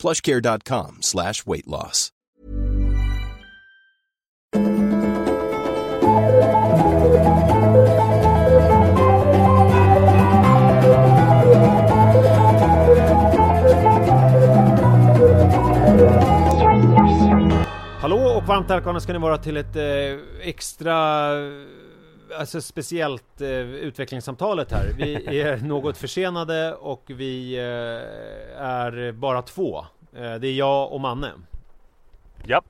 plushcare.com slash weight loss. Hallå och varmt välkomna ska ni vara till ett eh, extra Alltså speciellt eh, utvecklingssamtalet här. Vi är något försenade och vi eh, är bara två. Eh, det är jag och Manne. Ja,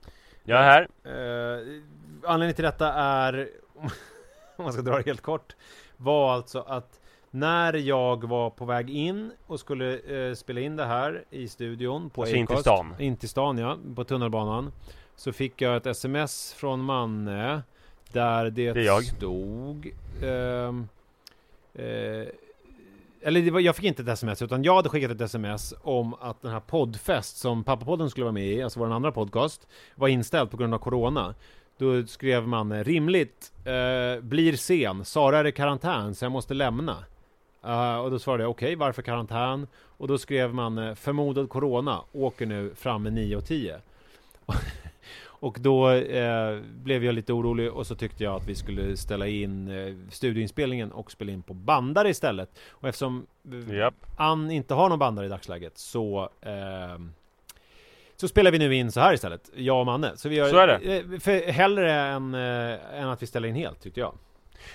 jag är här. Eh, anledningen till detta är, om man ska dra det helt kort, var alltså att när jag var på väg in och skulle eh, spela in det här i studion på Alltså in till Acast, stan. In till stan ja, på tunnelbanan. Så fick jag ett sms från Manne där det, Det stod ehm, eh, eller var, jag fick inte ett sms utan jag hade skickat ett sms om att den här poddfest som Pappapodden skulle vara med i, alltså vår andra podcast, var inställd på grund av Corona. Då skrev man rimligt, eh, blir sen, Sara är i karantän så jag måste lämna. Eh, och då svarade jag okej, varför karantän? Och då skrev man förmodad Corona, åker nu fram med 9 och 10. Och då eh, blev jag lite orolig och så tyckte jag att vi skulle ställa in eh, studioinspelningen och spela in på bandare istället. Och eftersom eh, Japp. Ann inte har någon bandare i dagsläget så eh, så spelar vi nu in så här istället, jag och Manne. Så vi gör Så är det. eh, För hellre än, eh, än att vi ställer in helt, tyckte jag.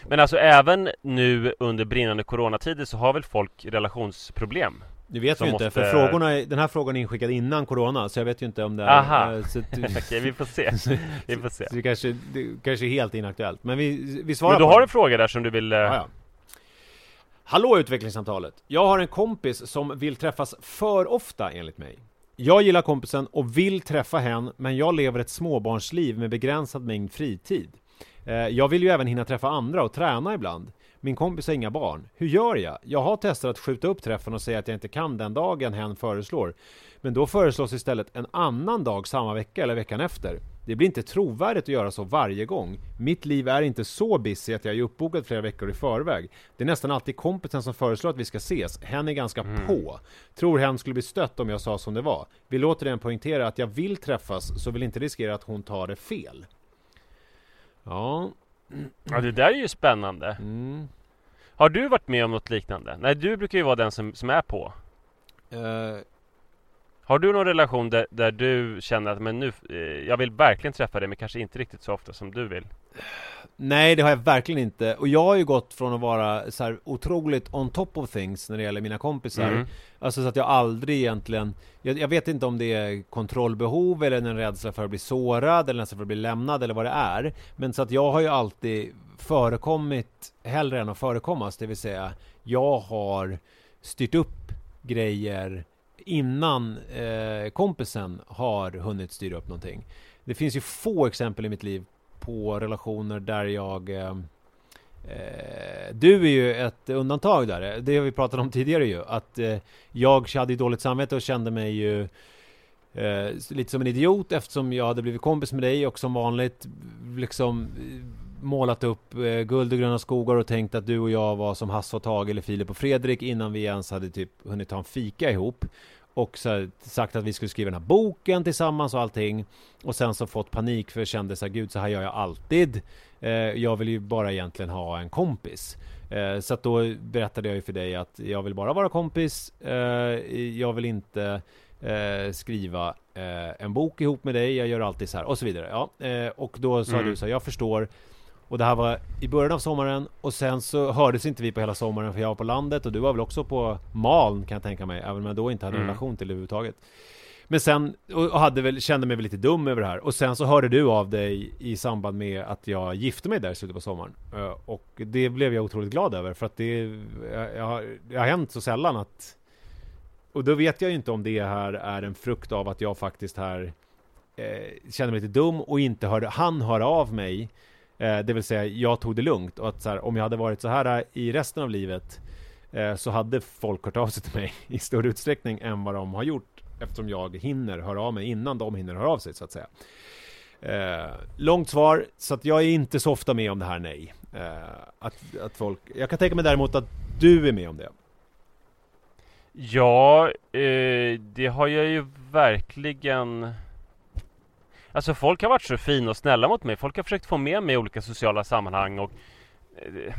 Men alltså även nu under brinnande coronatider så har väl folk relationsproblem? Det vet vi ju inte, måste- för frågorna, den här frågan är inskickad innan Corona, så jag vet ju inte om det är... Aha. eh, Så, att- Okej, vi får se. Vi får se. så det kanske, det kanske är helt inaktuellt. Men vi, vi svarar Men du har det. en fråga där som du vill... eh, Ja, ja. Hallå utvecklingssamtalet! Jag har en kompis som vill träffas för ofta enligt mig. Jag gillar kompisen och vill träffa hen, men jag lever ett småbarnsliv med begränsad mängd fritid. Eh, Jag vill ju även hinna träffa andra och träna ibland. Min kompis har inga barn. Hur gör jag? Jag har testat att skjuta upp träffen och säga att jag inte kan den dagen hen föreslår. Men då föreslås istället en annan dag samma vecka eller veckan efter. Det blir inte trovärdigt att göra så varje gång. Mitt liv är inte så busy att jag är uppbokad flera veckor i förväg. Det är nästan alltid kompisen som föreslår att vi ska ses. Hen är ganska på. Tror hen skulle bli stött om jag sa som det var. Vill återigen poängtera att jag vill träffas, så vill inte riskera att hon tar det fel. Ja, Ja, det där är ju spännande. mm. Har du varit med om något liknande? Nej, du brukar ju vara den som, som är på. Eh, Har du någon relation där, där du känner att men nu, eh, jag vill verkligen träffa dig men kanske inte riktigt så ofta som du vill? Nej, det har jag verkligen inte. Och jag har ju gått från att vara så här otroligt on top of things när det gäller mina kompisar. Mm. Alltså så att jag aldrig egentligen... Jag, jag vet inte om det är kontrollbehov eller en rädsla för att bli sårad eller rädsla för att bli lämnad eller vad det är. Men så att jag har ju alltid förekommit hellre än att förekommas. Det vill säga, jag har styrt upp grejer innan eh, kompisen har hunnit styra upp någonting. Det finns ju få exempel i mitt liv på relationer där jag eh, eh, Du är ju ett undantag där, det har vi pratat om tidigare ju Att eh, jag hade ju dåligt samvete och kände mig ju eh, Lite som en idiot eftersom jag hade blivit kompis med dig och som vanligt Liksom eh, Målat upp eh, guld och gröna skogar och tänkt att du och jag var som Hasse och Tage eller Filip och Fredrik innan vi ens hade typ hunnit ta en fika ihop. Och så sagt att vi skulle skriva den här boken tillsammans och allting. Och sen så fått panik för jag kände så här, gud så här gör jag alltid. Eh, Jag vill ju bara egentligen ha en kompis. Eh, Så att då berättade jag ju för dig att jag vill bara vara kompis. Eh, Jag vill inte eh, skriva eh, en bok ihop med dig Jag gör alltid så här och så vidare. Ja, eh, Och då sa Mm. du så här, jag förstår. Och det här var i början av sommaren och sen så hördes inte vi på hela sommaren för jag var på landet och du var väl också på Maln kan jag tänka mig Även om jag då inte hade en Mm. relation till det överhuvudtaget. Men sen, och hade väl, kände mig väl lite dum över det här. Och sen så hörde du av dig i samband med att jag gifte mig där i slutet på sommaren. Eh, Och det blev jag otroligt glad över för att det, jag, jag, har, det har hänt så sällan att och då vet jag ju inte om det här är en frukt av att jag faktiskt här eh, känner mig lite dum och inte hörde, han hör av mig. Eh, det vill säga, jag tog det lugnt och att så här, om jag hade varit så här i resten av livet eh, så hade folk hört av sig till mig i större utsträckning än vad de har gjort eftersom jag hinner höra av mig innan de hinner höra av sig så att säga. Eh, långt svar, så att jag är inte så ofta med om det här nej. Eh, att, att folk, jag kan tänka mig däremot att du är med om det. Ja, eh, det har jag ju verkligen Alltså folk har varit så fina och snälla mot mig. Folk har försökt få med mig i olika sociala sammanhang och eh,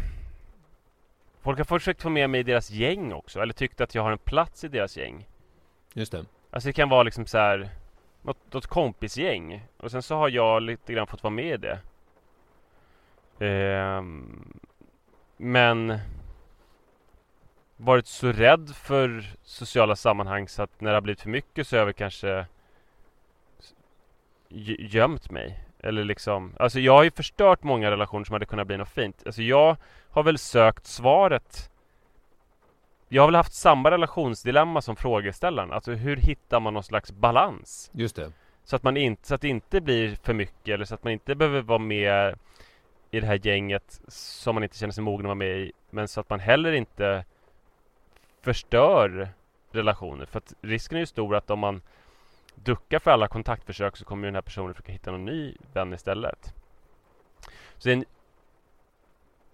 Folk har försökt få med mig i deras gäng också, eller tyckt att jag har en plats i deras gäng. Just det. Alltså det kan vara liksom så här något, något kompisgäng och sen så har jag lite grann fått vara med i det. Eh, men varit så rädd för sociala sammanhang så att när det har blivit för mycket så har jag väl kanske gömt mig. Eller liksom, alltså jag har ju förstört många relationer som hade kunnat bli något fint. Alltså jag har väl sökt svaret jag har väl haft samma relationsdilemma som frågeställaren. Alltså hur hittar man någon slags balans? Just det. Så att, man inte, så att det inte blir för mycket eller så att man inte behöver vara med i det här gänget som man inte känner sig mogen att vara med i. Men så att man heller inte förstör relationer. För att risken är ju stor att om man duckar för alla kontaktförsök så kommer den här personen försöka hitta någon ny vän istället. Så det är en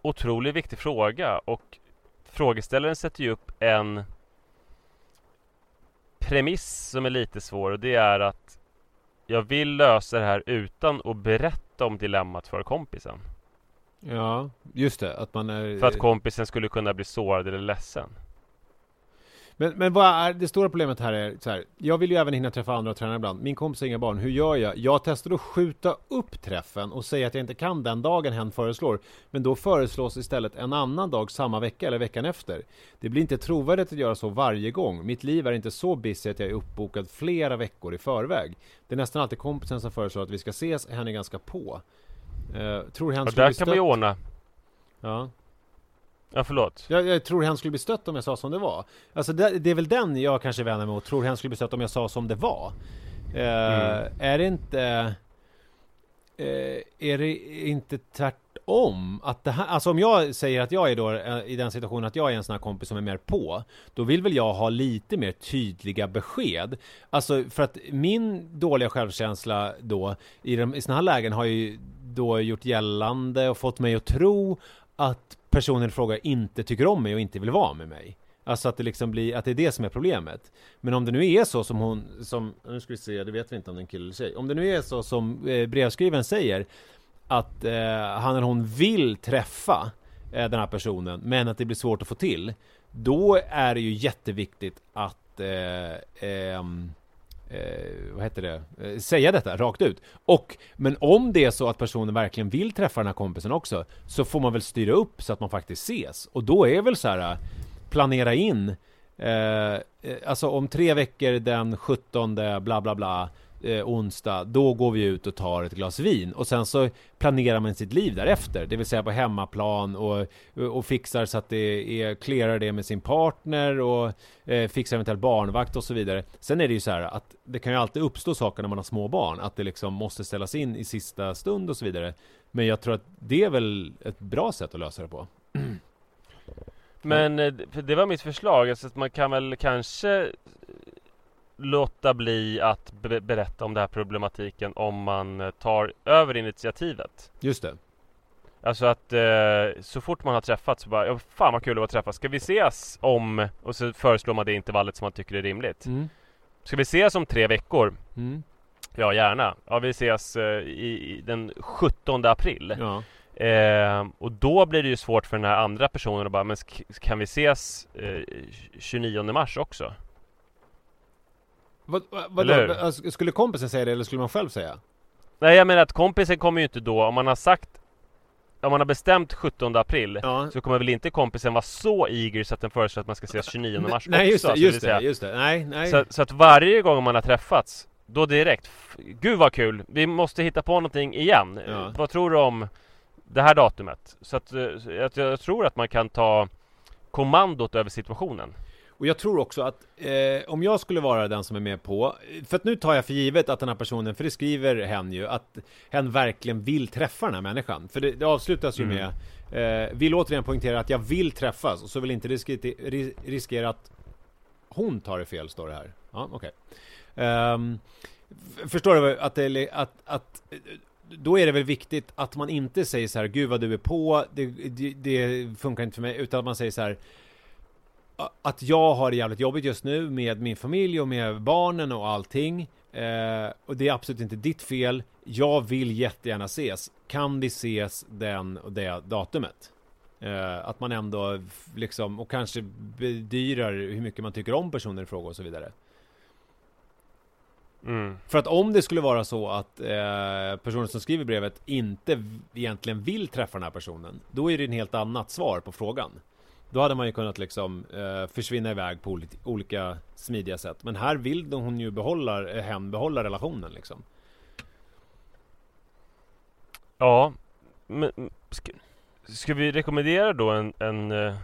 otroligt viktig fråga och frågeställaren sätter ju upp en premiss som är lite svår och det är att jag vill lösa det här utan att berätta om dilemmat för kompisen. Ja, just det. Att man är... För att kompisen skulle kunna bli sårad eller ledsen. Men, men vad är det stora problemet här är så här. Jag vill ju även hinna träffa andra tränare ibland. Min kompis har inga barn. Hur gör jag? Jag testar att skjuta upp träffen och säga att jag inte kan den dagen hen föreslår. Men då föreslås istället en annan dag samma vecka eller veckan efter. Det blir inte trovärdigt att göra så varje gång. Mitt liv är inte så busy att jag är uppbokad flera veckor i förväg. Det är nästan alltid kompisen som föreslår att vi ska ses. Hen är ganska på. Uh, tror hen ja, där kan vi ordna. Ja. Ja, förlåt. Jag, jag tror hen skulle bli stött om jag sa som det var. Alltså det, det är väl den jag kanske vänder mig mot. Tror hen skulle bli stött om jag sa som det var. Eh, mm. Är det inte... Eh, är det inte tvärtom? Att det här, alltså om jag säger att jag är då eh, i den situationen att jag är en sån här kompis som är mer på. Då vill väl jag ha lite mer tydliga besked. Alltså för att min dåliga självkänsla då i, de, i såna här lägen har ju då gjort gällande och fått mig att tro att personen i fråga inte tycker om mig och inte vill vara med mig. Alltså att det liksom blir, att det är det som är problemet. Men om det nu är så som hon, som, nu ska vi se, det vet vi inte om det är en kille eller tjej. Om det nu är så som eh, brevskrivaren säger, att eh, han eller hon vill träffa eh, den här personen, men att det blir svårt att få till. Då är det ju jätteviktigt att eh, ehm, eh, vad heter det, eh, säga detta rakt ut. Och, men om det är så att personen verkligen vill träffa den här kompisen också, så får man väl styra upp så att man faktiskt ses. Och då är väl så här, eh, planera in, eh, eh, alltså om tre veckor den 17 bla bla bla, eh, onsdag, då går vi ut och tar ett glas vin och sen så planerar man sitt liv därefter, det vill säga på hemmaplan och, och fixar så att det är, clearar det med sin partner och eh, fixar eventuellt barnvakt och så vidare. Sen är det ju så här att det kan ju alltid uppstå saker när man har små barn, att det liksom måste ställas in i sista stund och så vidare. Men jag tror att det är väl ett bra sätt att lösa det på. Men eh, det var mitt förslag, alltså att man kan väl kanske låta bli att be berätta om den här problematiken om man eh, tar över initiativet. Just det. Alltså att eh, så fort man har träffats så bara, ja, fan vad kul det var att träffas. Ska vi ses om, och så föreslår man det intervallet som man tycker är rimligt. Mm. Ska vi ses om tre veckor? Mm. Ja, gärna. Ja, vi ses eh, i, i, den 17 april. Ja. Eh, och då blir det ju svårt för den här andra personen att bara, men kan vi ses eh, 29 mars också? Vad, vad, då? Alltså, skulle kompisen säga det eller skulle man själv säga? Nej jag menar att kompisen kommer ju inte då, om man har sagt om man har bestämt 17 april ja. så kommer väl inte kompisen vara så eager så att den föreslår att man ska ses 29 mars Nej just det, just det, just det, nej, nej. Så, så, att varje gång man har träffats Då direkt Gud vad kul, vi måste hitta på någonting igen ja. Vad tror du om det här datumet? Så att, att jag, jag tror att man kan ta kommandot över situationen och jag tror också att eh, om jag skulle vara den som är med på, för att nu tar jag för givet att den här personen, för det skriver hen ju, att hen verkligen vill träffa den här människan. För det, det avslutas ju mm. med, eh, vill återigen poängtera att jag vill träffas och så vill inte riskera, riskera att hon tar det fel, står det här. Ja, okej. Okay. Um, ehm, förstår du att, det, att, att då är det väl viktigt att man inte säger så här, gud vad du är på, det, det, det funkar inte för mig, utan att man säger så här, att jag har det jävligt jobbigt just nu med min familj och med barnen och allting. Eh, och det är absolut inte ditt fel. Jag vill jättegärna ses. Kan vi ses den och det datumet? Eh, att man ändå liksom, och kanske bedyrar hur mycket man tycker om personen i fråga och så vidare. Mm. För att om det skulle vara så att eh, personen som skriver brevet inte egentligen vill träffa den här personen, då är det en helt annat svar på frågan. Då hade man ju kunnat liksom eh, försvinna iväg på olika smidiga sätt. Men här vill hon ju behålla, eh, hen behålla relationen liksom. Ja, men ska, ska vi rekommendera då en, en, eh,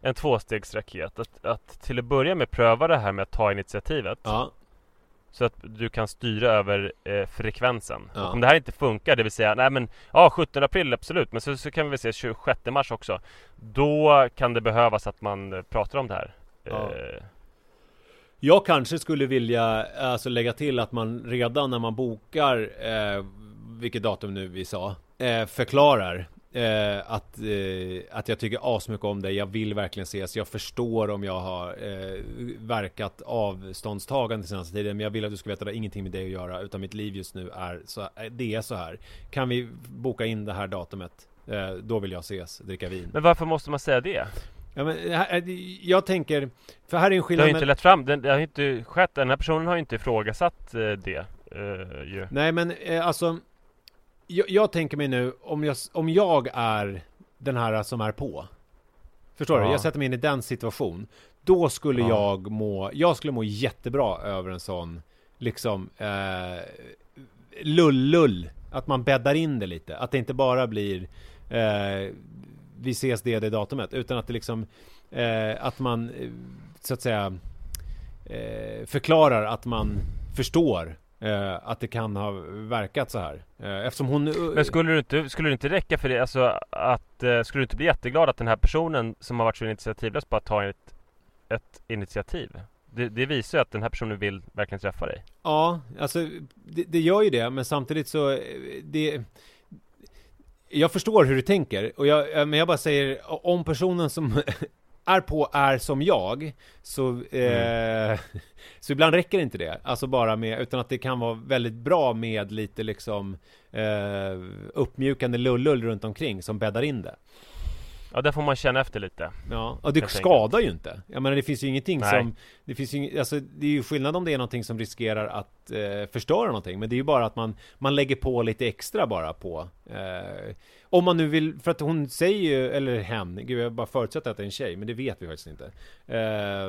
en tvåstegsraket? Att, att till att börja med pröva det här med att ta initiativet. Ja. Så att du kan styra över eh, frekvensen. Ja. Och om det här inte funkar, det vill säga, nej men ja 17 april absolut, men så, så kan vi väl se 26 mars också. Då kan det behövas att man eh, pratar om det här. Ja. Eh. Jag kanske skulle vilja alltså, lägga till att man redan när man bokar, eh, vilket datum nu vi sa, eh, förklarar Eh, att, eh, att jag tycker asmycket om dig, jag vill verkligen ses, jag förstår om jag har eh, verkat avståndstagande senaste tiden, men jag vill att du ska veta att det har ingenting med dig att göra, utan mitt liv just nu är så, eh, det är så här. Kan vi boka in det här datumet? Eh, då vill jag ses, dricka vin. Men varför måste man säga det? Ja, men, jag tänker, för här är en skillnad Det har ju inte lett fram, det har inte skett, den här personen har ju inte ifrågasatt eh, det ju. Nej men alltså jag, jag, tänker mig nu, om jag, om jag är den här som är på. Förstår ja. du? Jag sätter mig in i den situation. Då skulle ja. jag må, jag skulle må jättebra över en sån, liksom, eh, lull-lull. Att man bäddar in det lite. Att det inte bara blir, eh, vi ses det, det datumet. Utan att det liksom, eh, att man, eh, så att säga, eh, förklarar att man förstår Eh, att det kan ha verkat så här. Eh, eftersom hon... Men skulle det inte, skulle det inte räcka för det? Alltså att, eh, skulle du inte bli jätteglad att den här personen som har varit så initiativlös bara tar ett, ett initiativ? Det, det, visar ju att den här personen vill verkligen träffa dig. Ja, alltså det, det gör ju det, men samtidigt så eh, det jag förstår hur du tänker, och jag, eh, men jag bara säger om personen som är på är som jag, så, eh, mm. så ibland räcker inte det. Alltså bara med, utan att det kan vara väldigt bra med lite liksom eh, uppmjukande lullull runt omkring som bäddar in det. Ja, där får man känna efter lite. Ja, och det skadar ju inte. Jag menar, det finns ju ingenting Nej. som... Det finns ju alltså, det är ju skillnad om det är någonting som riskerar att eh, förstöra någonting. Men det är ju bara att man, man lägger på lite extra bara på. Eh, om man nu vill, för att hon säger ju, eller hen, gud jag bara förutsätter att det är en tjej, men det vet vi faktiskt inte. Eh,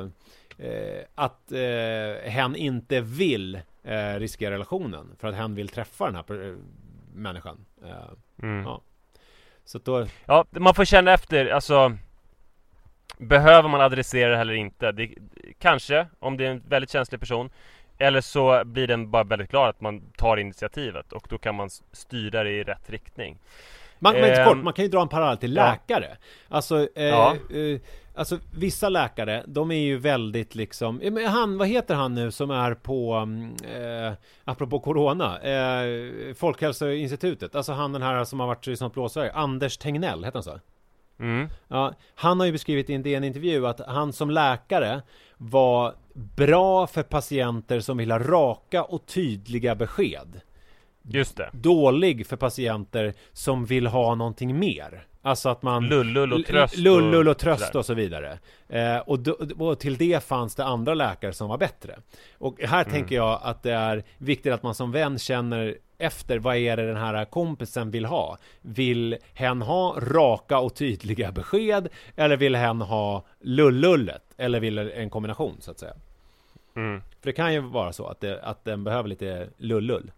eh att eh, hen inte vill eh, riskera relationen, för att hen vill träffa den här människan. Mm. Ja. Så då... Ja, man får känna efter, alltså Behöver man adressera det eller inte? Det, kanske, om det är en väldigt känslig person Eller så blir den bara väldigt glad att man tar initiativet och då kan man styra det i rätt riktning man, men eh, kort, man kan ju dra en parallell till läkare ja. Alltså eh, ja. eh, Alltså vissa läkare, de är ju väldigt liksom Han, vad heter han nu som är på mm, eh, Apropå Corona eh, Folkhälsoinstitutet Alltså han den här som har varit i sånt blåsväder Anders Tegnell, heter han så? Mm. Ja, han har ju beskrivit i en DN-intervju att han som läkare var bra för patienter som vill ha raka och tydliga besked. Just det. Dålig för patienter som vill ha någonting mer. Alltså att man Lullull och tröst Lullull och tröst och, så vidare eh, och, do, och, till det fanns det andra läkare som var bättre Och här mm. tänker jag att det är viktigt att man som vän känner efter vad är det den här kompisen vill ha? Vill hen ha raka och tydliga besked? Eller vill hen ha lullullet? Eller vill en kombination så att säga? Mm. För det kan ju vara så att, det, att den behöver lite lullull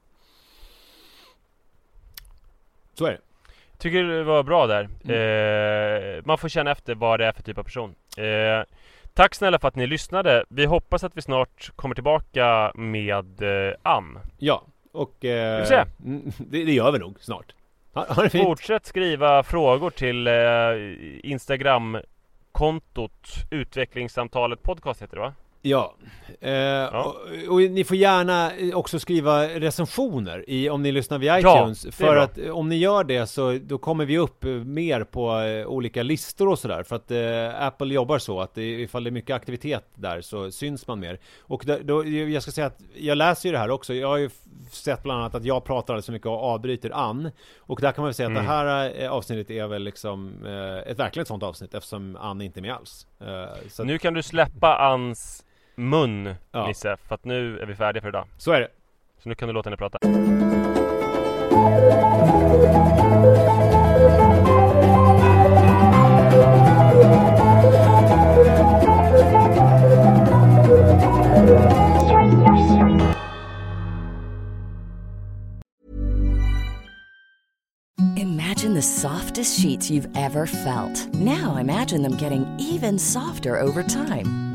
Så är det Tycker det var bra där. Mm. Eh, man får känna efter vad det är för typ av person. Eh, Tack snälla för att ni lyssnade. Vi hoppas att vi snart kommer tillbaka med eh, Ann. Ja, och... Eh, vi se. Mm, det, det gör vi nog snart. Ha, ha det fint. Fortsätt skriva frågor till eh, Instagram-kontot Utvecklingssamtalet podcast heter det va? Ja, eh, ja. Och, och, ni får gärna också skriva recensioner i, om ni lyssnar via iTunes. Ja, för att eh, om ni gör det så då kommer vi upp eh, mer på eh, olika listor och sådär. För att eh, Apple jobbar så att ifall det är mycket aktivitet där så syns man mer. Och då, då, jag ska säga att jag läser ju det här också. Jag har ju sett bland annat att jag pratar alldeles för mycket och avbryter Ann. Och där kan man väl säga mm. att det mm. här avsnittet är väl liksom eh, ett verkligen sånt avsnitt eftersom Ann inte är med alls. Eh, nu kan du släppa Anns mun, ja. Nisse, för att nu är vi färdiga för idag. Så är det. Så nu kan du låta henne prata. Imagine the softest sheets you've ever felt. Now imagine them getting even softer over time.